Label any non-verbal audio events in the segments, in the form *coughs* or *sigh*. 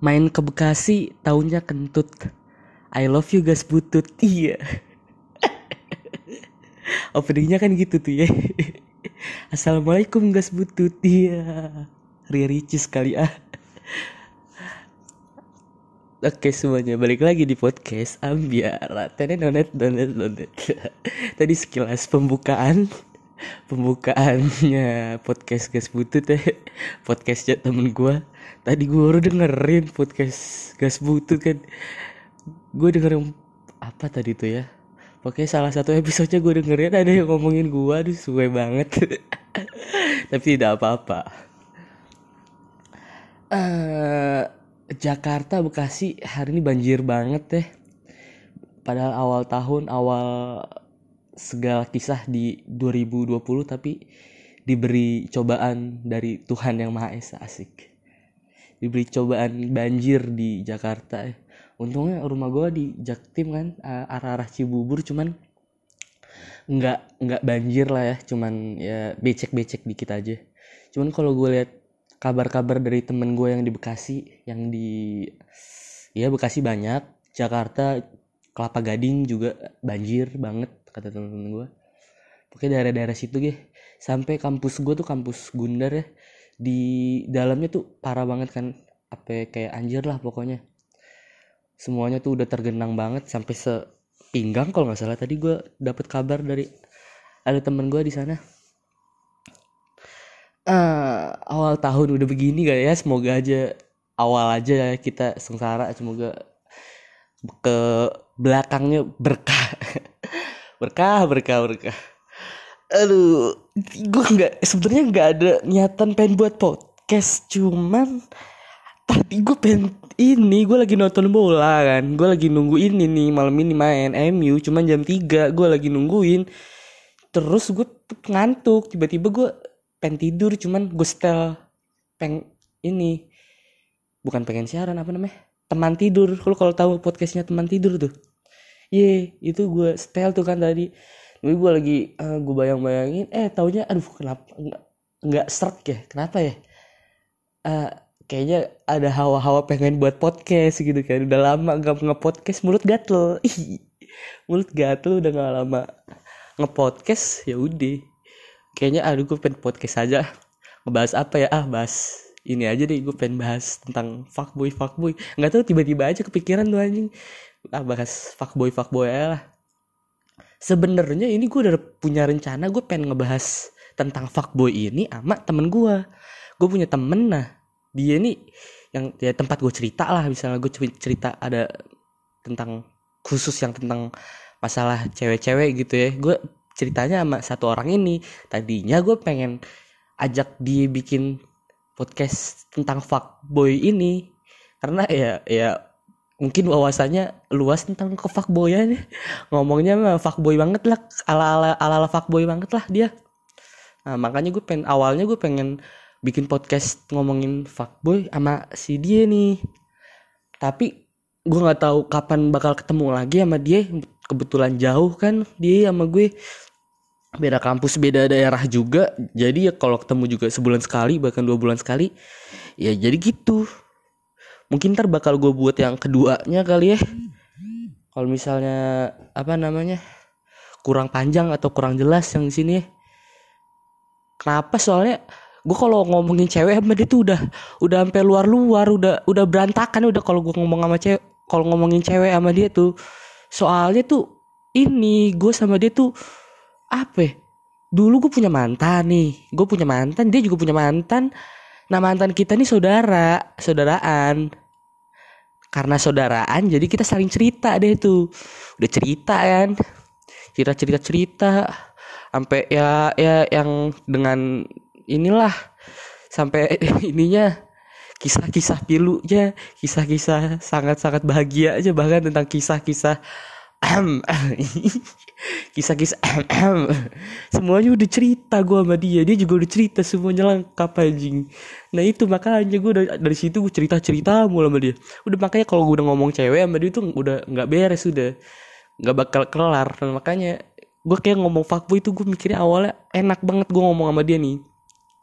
main ke Bekasi tahunnya kentut. I love you guys butut. *laughs* Iya. Openingnya kan gitu tuh ya. *laughs* Assalamualaikum guys butut. Iya. Ria Ricis kali ah. Oke semuanya. Balik lagi di podcast Ambiar Tadi donet donet donet. *laughs* Tadi sekilas pembukaan Pembukaannya podcast gas butut ya. Podcastnya temen gue Tadi gue baru dengerin podcast gas butut kan. Gue dengerin apa tadi tuh ya? Pokoknya salah satu episodenya gue dengerin ada yang ngomongin gue Aduh suwe banget. *laughs* Tapi tidak apa-apa. Eh Jakarta Bekasi hari ini banjir banget deh. Padahal awal tahun awal segala kisah di 2020 tapi diberi cobaan dari Tuhan yang Maha Esa asik. Diberi cobaan banjir di Jakarta. Untungnya rumah gue di Jaktim kan arah-arah Cibubur cuman nggak nggak banjir lah ya cuman ya becek-becek dikit aja. Cuman kalau gue lihat kabar-kabar dari temen gue yang di Bekasi yang di ya Bekasi banyak Jakarta Kelapa Gading juga banjir banget kata temen-temen gue pokoknya daerah-daerah situ gih sampai kampus gue tuh kampus Gundar ya di dalamnya tuh parah banget kan apa kayak anjir lah pokoknya. Semuanya tuh udah tergenang banget sampai sepinggang kalau nggak salah. Tadi gue dapet kabar dari ada temen gue di sana. Uh, awal tahun udah begini gak ya. Semoga aja awal aja ya kita sengsara. Semoga ke belakangnya berkah berkah berkah berkah. Aduh gue nggak sebenarnya nggak ada niatan pengen buat podcast cuman tadi gue pengen ini gue lagi nonton bola kan. Gue lagi nunggu ini nih malam ini main MU cuman jam 3 gue lagi nungguin. Terus gue ngantuk tiba-tiba gue pengen tidur cuman gue setel peng ini bukan pengen siaran apa namanya? Teman tidur. Kalau kalau tahu podcastnya teman tidur tuh ye itu gue setel tuh kan tadi. Gue gue lagi uh, gue bayang bayangin eh taunya aduh kenapa nggak nggak serak ya? Kenapa ya? Uh, kayaknya ada hawa-hawa pengen buat podcast gitu kan. Udah lama gak nge-podcast mulut gatel. Mulut gatel udah gak lama nge-podcast ya udah. Kayaknya aduh gue pengen podcast aja. Ngebahas apa ya? Ah bahas ini aja deh gue pengen bahas tentang fuckboy fuckboy nggak tahu tiba-tiba aja kepikiran tuh anjing ah bahas fuckboy fuckboy aja lah. Sebenarnya ini gue udah punya rencana gue pengen ngebahas tentang fuckboy ini sama temen gue gue punya temen nah dia ini yang ya tempat gue cerita lah. Misalnya gue cerita ada tentang khusus yang tentang masalah cewek-cewek gitu ya. Gue ceritanya sama satu orang ini. Tadinya gue pengen ajak dia bikin podcast tentang fuckboy ini. Karena ya ya mungkin wawasannya luas tentang ke fuckboyan ngomongnya mah fuckboy banget lah. Ala ala ala ala fuckboy banget lah dia. Nah, makanya gue pengen awalnya gue pengen bikin podcast ngomongin fuckboy sama si dia nih. Tapi gue nggak tahu kapan bakal ketemu lagi sama dia. Kebetulan jauh kan dia sama gue. Beda kampus beda daerah juga. Jadi ya kalau ketemu juga sebulan sekali bahkan dua bulan sekali ya jadi gitu mungkin ntar bakal gue buat yang keduanya kali ya kalau misalnya apa namanya kurang panjang atau kurang jelas yang di sini ya. kenapa soalnya gue kalau ngomongin cewek sama dia tuh udah udah sampai luar luar udah udah berantakan udah kalau gue ngomong sama cewek kalau ngomongin cewek sama dia tuh soalnya tuh ini gue sama dia tuh apa ya? dulu gue punya mantan nih gue punya mantan dia juga punya mantan nah mantan kita nih saudara saudaraan. Karena saudaraan jadi kita saling cerita deh tuh. Udah cerita kan? Cerita cerita cerita. Sampai ya ya yang dengan inilah. Sampai *laughs* ininya kisah-kisah pilunya. Kisah-kisah sangat-sangat bahagia aja bahkan tentang kisah-kisah *laughs* kisah-kisah semuanya udah cerita gue sama dia. Dia juga udah cerita semuanya lengkap anjing. Nah itu makanya gue udah dari situ gue cerita cerita mulu sama dia. Udah makanya kalau gue udah ngomong cewek sama dia tuh udah nggak beres udah nggak bakal kelar. Nah, makanya gue kayak ngomong fuckboy itu gue mikirnya awalnya enak banget gue ngomong sama dia nih.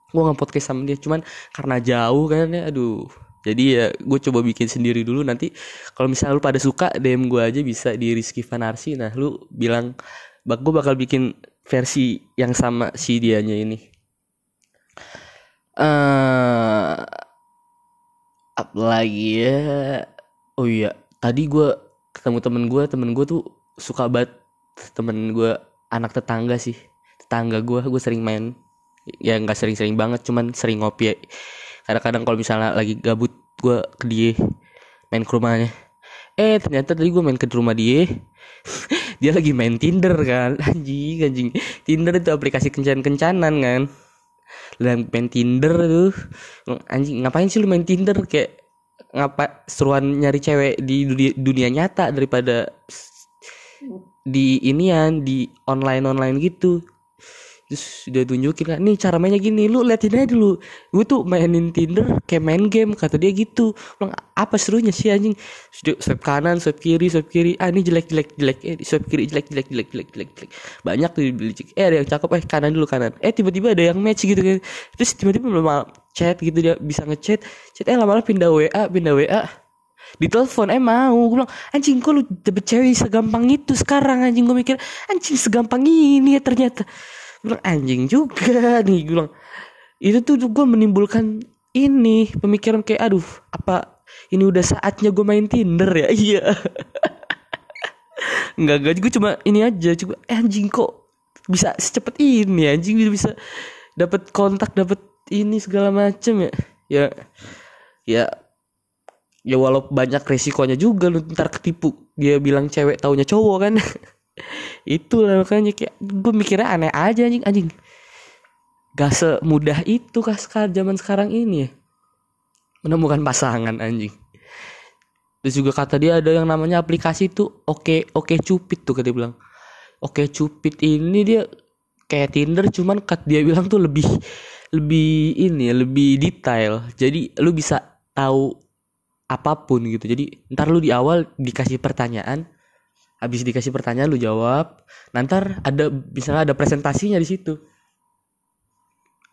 Gue nggak podcast sama dia cuman karena jauh kan ya aduh jadi ya gue coba bikin sendiri dulu. Nanti kalau misalnya lu pada suka DM gue aja bisa di Rizky Fanarsi nah lu bilang bak gue bakal bikin versi yang sama si dianya ini. Eh apa lagi ya? Oh iya tadi gue ketemu temen gue temen gue tuh suka banget temen gue anak tetangga sih. Tetangga gue gue sering main. Ya nggak sering-sering banget cuman sering ngopi. ya. Kadang-kadang kalau misalnya lagi gabut gue ke dia main ke rumahnya. Eh ternyata tadi gue main ke rumah dia. *laughs* Dia lagi main Tinder kan? *laughs* Anjing anjing. Tinder itu aplikasi kencan-kencanan kan? Dan main Tinder tuh anjing ngapain sih lu main Tinder? Kayak ngapa seruan nyari cewek di dunia, dunia nyata daripada di inian di online online gitu terus dia tunjukin kan nih cara mainnya gini lu liatin aja dulu. Gue tuh mainin Tinder kayak main game kata dia gitu. Bilang apa serunya sih anjing? Swipe kanan swipe kiri swipe kiri. Ah ini jelek jelek jelek. Eh swipe kiri jelek jelek jelek jelek jelek jelek. Banyak tuh dibeli eh ada yang cakep eh kanan dulu kanan. Eh tiba-tiba ada yang match gitu kan. Terus tiba-tiba belum chat gitu dia bisa ngechat. Chat eh lama-lama pindah WA pindah WA di telepon eh mau. Gue bilang anjing kok lu dapet cewek segampang itu sekarang? Anjing gue mikir anjing segampang ini ya ternyata bilang anjing juga *laughs* nih gue bilang. Itu tuh gue menimbulkan ini pemikiran kayak aduh apa ini udah saatnya gue main Tinder ya? *laughs* Iya. Nggak nggak gue cuma ini aja coba eh, anjing kok bisa secepat ini anjing bisa dapat kontak dapat ini segala macem ya? Ya ya ya walau banyak resikonya juga lu ntar ketipu dia bilang cewek taunya cowok kan *laughs* itu lah makanya kayak gue mikirnya aneh aja anjing. Anjing gak semudah itu kah sekarang zaman sekarang ini ya? Menemukan pasangan anjing. Terus juga kata dia ada yang namanya aplikasi tuh oke oke cupid tuh kata dia bilang. Oke cupid ini dia kayak Tinder cuman kat dia bilang tuh lebih lebih ini ya lebih detail. Jadi lu bisa tahu apa pun gitu. Jadi ntar lu di awal dikasih pertanyaan habis dikasih pertanyaan lu jawab. Nanti ada misalnya ada presentasinya di situ.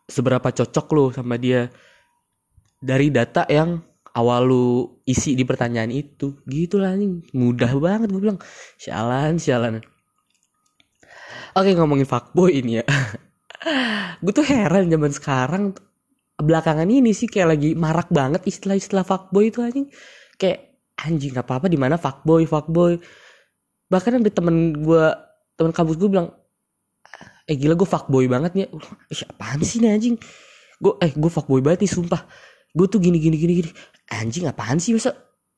Seberapa cocok lu sama dia? Dari data yang awal lu isi di pertanyaan itu. Gitu lah nih mudah banget gue bilang. Sialan sialan. Oke ngomongin fuckboy ini ya. *laughs* Gue tuh heran zaman sekarang. Belakangan ini sih kayak lagi marak banget istilah-istilah fuckboy itu anjing. Kayak anjing apa apa di mana fuckboy fuckboy bahkan ada temen gue temen kampus gue bilang eh gila gue fuckboy banget nih. Eh, apaan sih nih anjing? Gue eh gue fuckboy banget nih sumpah. Gue tuh gini gini gini gini. Anjing apaan sih masa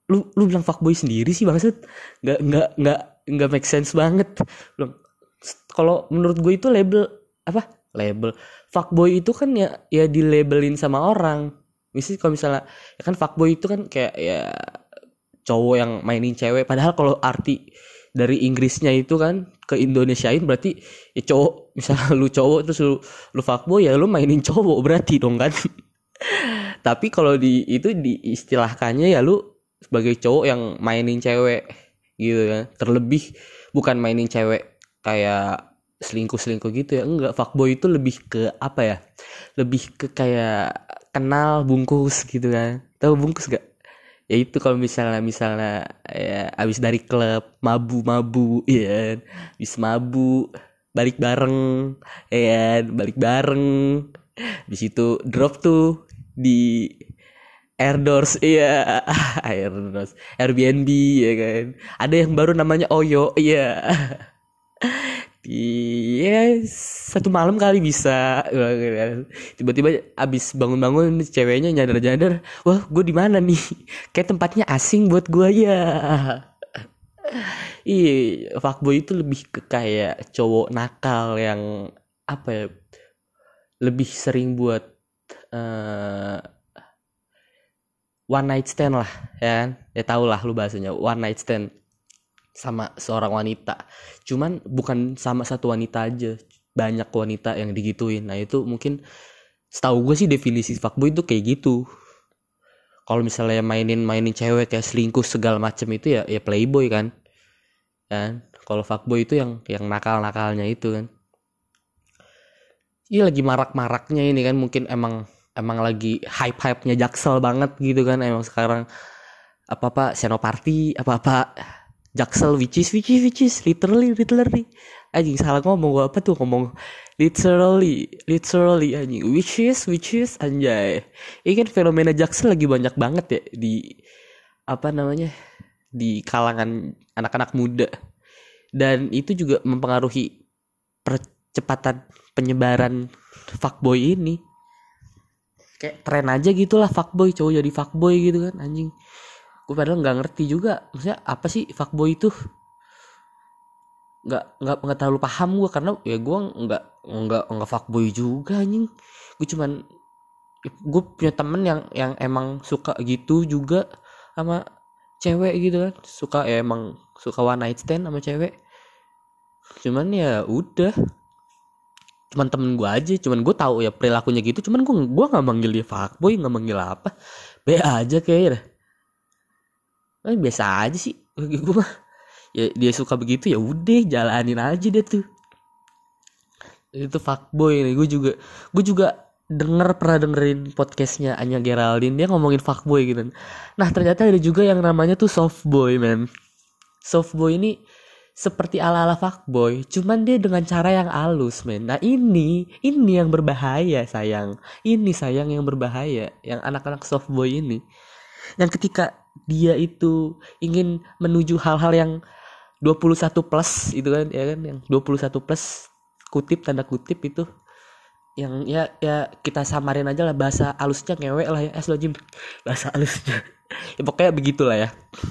lu lu bilang fuckboy sendiri sih maksud? Nggak nggak nggak nggak make sense banget. Belum kalau menurut gue itu label apa? Label. Fuckboy itu kan ya ya di labelin sama orang. Misalnya kalau misalnya ya kan fuckboy itu kan kayak ya cowok yang mainin cewek. Padahal kalau arti dari Inggrisnya itu kan ke Indonesiain berarti ya cowok *laughs* misalnya lu cowok terus lu lu fuckboy ya lu mainin cowok berarti dong kan. *laughs* Tapi kalau di itu diistilahkannya ya lu sebagai cowok yang mainin cewek gitu ya. Terlebih bukan mainin cewek kayak selingkuh selingkuh gitu ya enggak. Fuckboy itu lebih ke apa ya? Lebih ke kayak kenal bungkus gitu kan. Tahu bungkus gak ya itu kalau misalnya misalnya ya abis dari klub mabu mabu ya abis mabu balik bareng ya balik bareng. Di situ drop tuh di Airdoors iya. *laughs* Airdoors Airbnb ya kan? Ada yang baru namanya Oyo iya *laughs* Iya satu malam kali bisa. Tiba-tiba abis bangun-bangun ceweknya nyadar-nyadar wah gue di mana nih? Kayak tempatnya asing buat gue ya. Iya fuckboy itu lebih ke kayak cowok nakal yang apa ya lebih sering buat uh, one night stand lah ya kan? ya tau lah lu bahasanya one night stand sama seorang wanita. Cuman bukan sama satu wanita aja banyak wanita yang digituin. Nah itu mungkin setahu gue sih definisi fuckboy itu kayak gitu. Kalau misalnya mainin mainin cewek kayak selingkuh segala macem itu ya ya playboy kan. Kan? Kalau fuckboy itu yang yang nakal nakalnya itu kan. Iya lagi marak-maraknya ini kan mungkin emang emang lagi hype hype nya jaksel banget gitu kan emang sekarang apa apa senoparty apa apa jaksel which is which is which is literally literally. Anjing salah ngomong gua apa tuh ngomong? Literally literally anjing. Which is which is anjay. Ini kan fenomena jaksel lagi banyak banget ya di apa namanya di kalangan anak-anak muda. Dan itu juga mempengaruhi percepatan penyebaran fuckboy ini. Kayak tren aja gitulah fuckboy cowok jadi fuckboy gitu kan anjing gue padahal nggak ngerti juga. Maksudnya apa sih fuckboy itu? Nggak nggak nggak terlalu paham gue karena ya gue nggak nggak nggak fuckboy juga anjing. Gue cuman gue punya temen yang yang emang suka gitu juga sama cewek gitu kan. Suka ya emang suka one night stand sama cewek. Cuman ya udah. Cuman temen gue aja cuman gue tahu ya perilakunya gitu. Cuman gue gue nggak manggil dia fuckboy nggak manggil apa. Be aja kayaknya eh, biasa aja sih gue mah ya dia suka begitu ya udah jalanin aja deh tuh itu fuckboy nih gue juga gue juga denger pernah dengerin podcastnya Anya Geraldine dia ngomongin fuckboy gitu nah ternyata ada juga yang namanya tuh softboy man softboy ini seperti ala-ala fuckboy, cuman dia dengan cara yang halus, men. Nah ini, ini yang berbahaya, sayang. Ini sayang yang berbahaya, yang anak-anak softboy ini. Yang ketika dia itu ingin menuju hal-hal yang 21 plus itu kan, ya kan, yang 21 plus kutip tanda kutip itu. Yang ya ya kita samarin aja lah bahasa halusnya ngewe lah ya. Es lo bahasa halusnya ya pokoknya begitulah ya.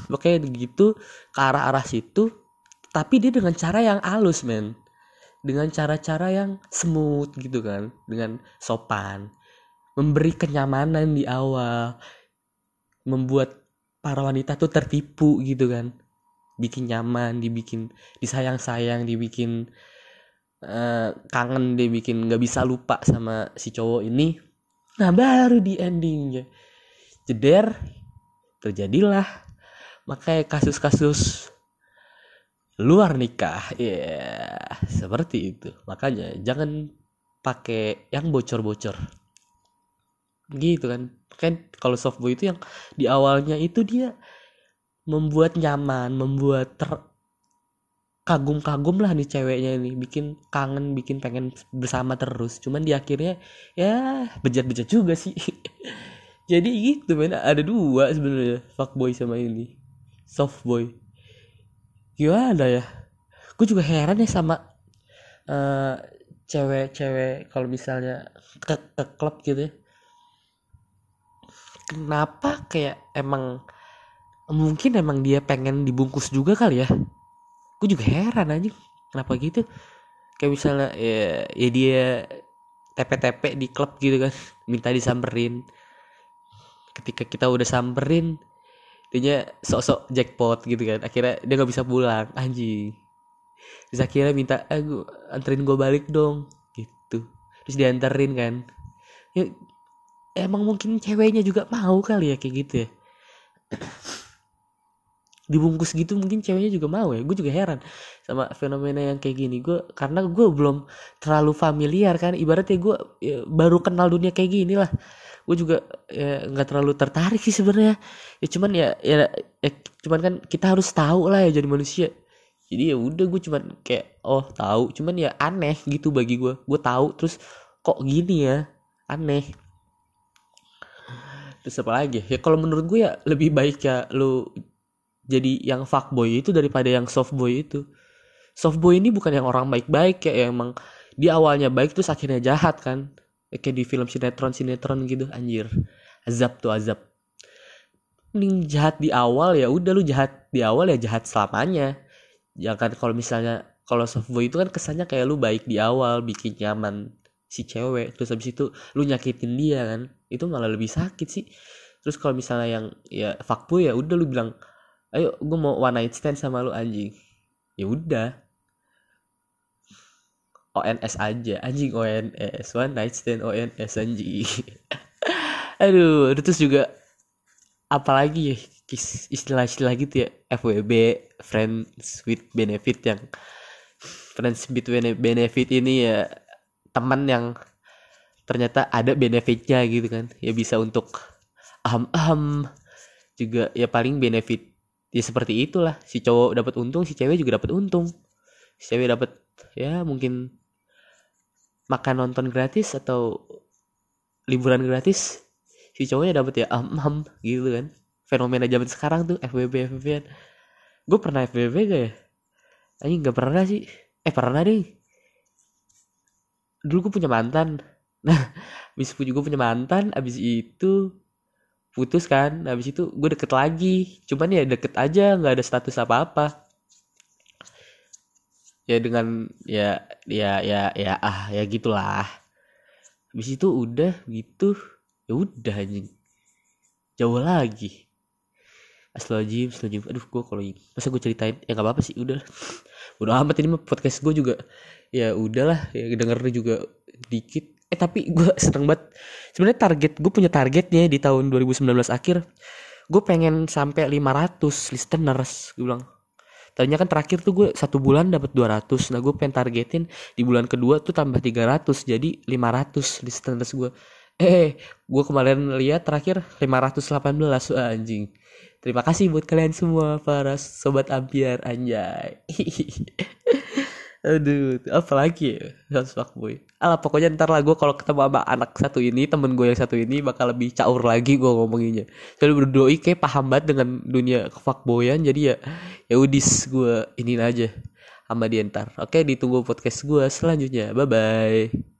Pokoknya begitu ke arah arah situ. Tapi dia dengan cara yang halus men. Dengan cara-cara yang smooth gitu kan. Dengan sopan. Memberi kenyamanan di awal. Membuat para wanita tuh tertipu gitu kan. Bikin nyaman dibikin disayang-sayang dibikin uh, kangen dibikin nggak bisa lupa sama si cowok ini. Nah baru di endingnya. Jeder terjadilah. Makanya kasus-kasus luar nikah. Ya yeah, seperti itu. Makanya jangan pakai yang bocor-bocor. Gitu kan kan kalau softboy itu yang di awalnya itu dia membuat nyaman membuat ter kagum-kagum lah nih ceweknya ini bikin kangen bikin pengen bersama terus cuman di akhirnya ya bejat-bejat juga sih jadi gitu men ada dua sebenarnya fuckboy sama ini softboy gimana ya gue juga heran ya sama uh, cewek-cewek kalau misalnya ke, ke klub gitu ya kenapa kayak emang mungkin emang dia pengen dibungkus juga kali ya? Gue juga heran aja kenapa gitu? Kayak misalnya ya, ya dia tepe-tepe di klub gitu kan minta disamperin. Ketika kita udah samperin dia sok-sok jackpot gitu kan akhirnya dia nggak bisa pulang. Anjing. Terus akhirnya minta eh gua, anterin gue balik dong. Gitu. Terus dianterin kan. Ya emang mungkin ceweknya juga mau kali ya kayak gitu ya. *coughs* Dibungkus gitu mungkin ceweknya juga mau ya. Gue juga heran sama fenomena yang kayak gini. Gue karena gue belum terlalu familiar kan. Ibaratnya gue ya, baru kenal dunia kayak gini lah. Gue juga ya nggak terlalu tertarik sih sebenarnya. Ya cuman ya, ya ya cuman kan kita harus tahu lah ya jadi manusia. Jadi ya udah gue cuman kayak oh tahu. Cuman ya aneh gitu bagi gue gue tahu terus kok gini ya? Aneh terus apa lagi? Ya kalau menurut gue ya lebih baik ya lu jadi yang fuckboy itu daripada yang softboy itu. Softboy ini bukan yang orang baik-baik ya emang di awalnya baik terus akhirnya jahat kan. Kayak di film sinetron sinetron gitu anjir. Azab tuh azab. Mending jahat di awal ya udah lu jahat di awal ya jahat selamanya. Jangan ya kalau misalnya kalau softboy itu kan kesannya kayak lu baik di awal bikin nyaman si cewek terus habis itu lu nyakitin dia kan itu malah lebih sakit sih. Terus kalau misalnya yang ya fuckboy ya udah lu bilang ayo gue mau one night stand sama lu anjing. Ya udah. ONS aja anjing ONS one night stand ONS anjing. *laughs* Aduh terus juga apalagi ya istilah-istilah gitu ya FWB friends with benefit yang friends with benefit ini ya teman yang ternyata ada benefitnya gitu kan. Ya bisa untuk aham aham juga ya paling benefit ya seperti itulah. Si cowok dapat untung si cewek juga dapat untung. Si cewek dapat ya mungkin makan nonton gratis atau liburan gratis si cowoknya dapat ya am am gitu kan. Fenomena zaman sekarang tuh FBB FBB gue pernah FBB gak ya? Ayo nggak pernah sih. Eh pernah deh dulu gue punya mantan. *laughs* Nah abis gue punya mantan abis itu putus kan. Abis itu gue deket lagi. Cuman ya deket aja nggak ada status apa apa ya dengan ya ya ya ya ah ya gitulah. Habis itu udah gitu ya udah anjing. Jauh lagi. Astagfirullahaladzim, astagfirullahaladzim. Aduh, gue kalau masa gue ceritain? Ya nggak apa-apa sih, udah. Udah *laughs* amat ini mah podcast gue juga ya udahlah ya denger juga dikit. Eh tapi gue seneng banget. Sebenarnya target gue punya targetnya di tahun 2019 akhir. Gue pengen sampai 500 listeners, gue bilang. Tadinya kan terakhir tuh gue satu bulan dapat 200. Nah gue pengen targetin di bulan kedua tuh tambah 300 jadi 500 listeners gue. Eh, gue kemarin lihat terakhir 518 Wah, anjing. Terima kasih buat kalian semua para sobat ampiar anjay. *laughs* Aduh, apa lagi ya? Harus fuckboy. Alah pokoknya ntar lah gue kalau ketemu sama anak satu ini, temen gue yang satu ini bakal lebih caur lagi gue ngomonginnya. Soalnya berdoi kayak paham banget dengan dunia fuckboyan, jadi ya ya udis gue ini aja sama dia ntar. Oke, ditunggu podcast gue selanjutnya. Bye bye.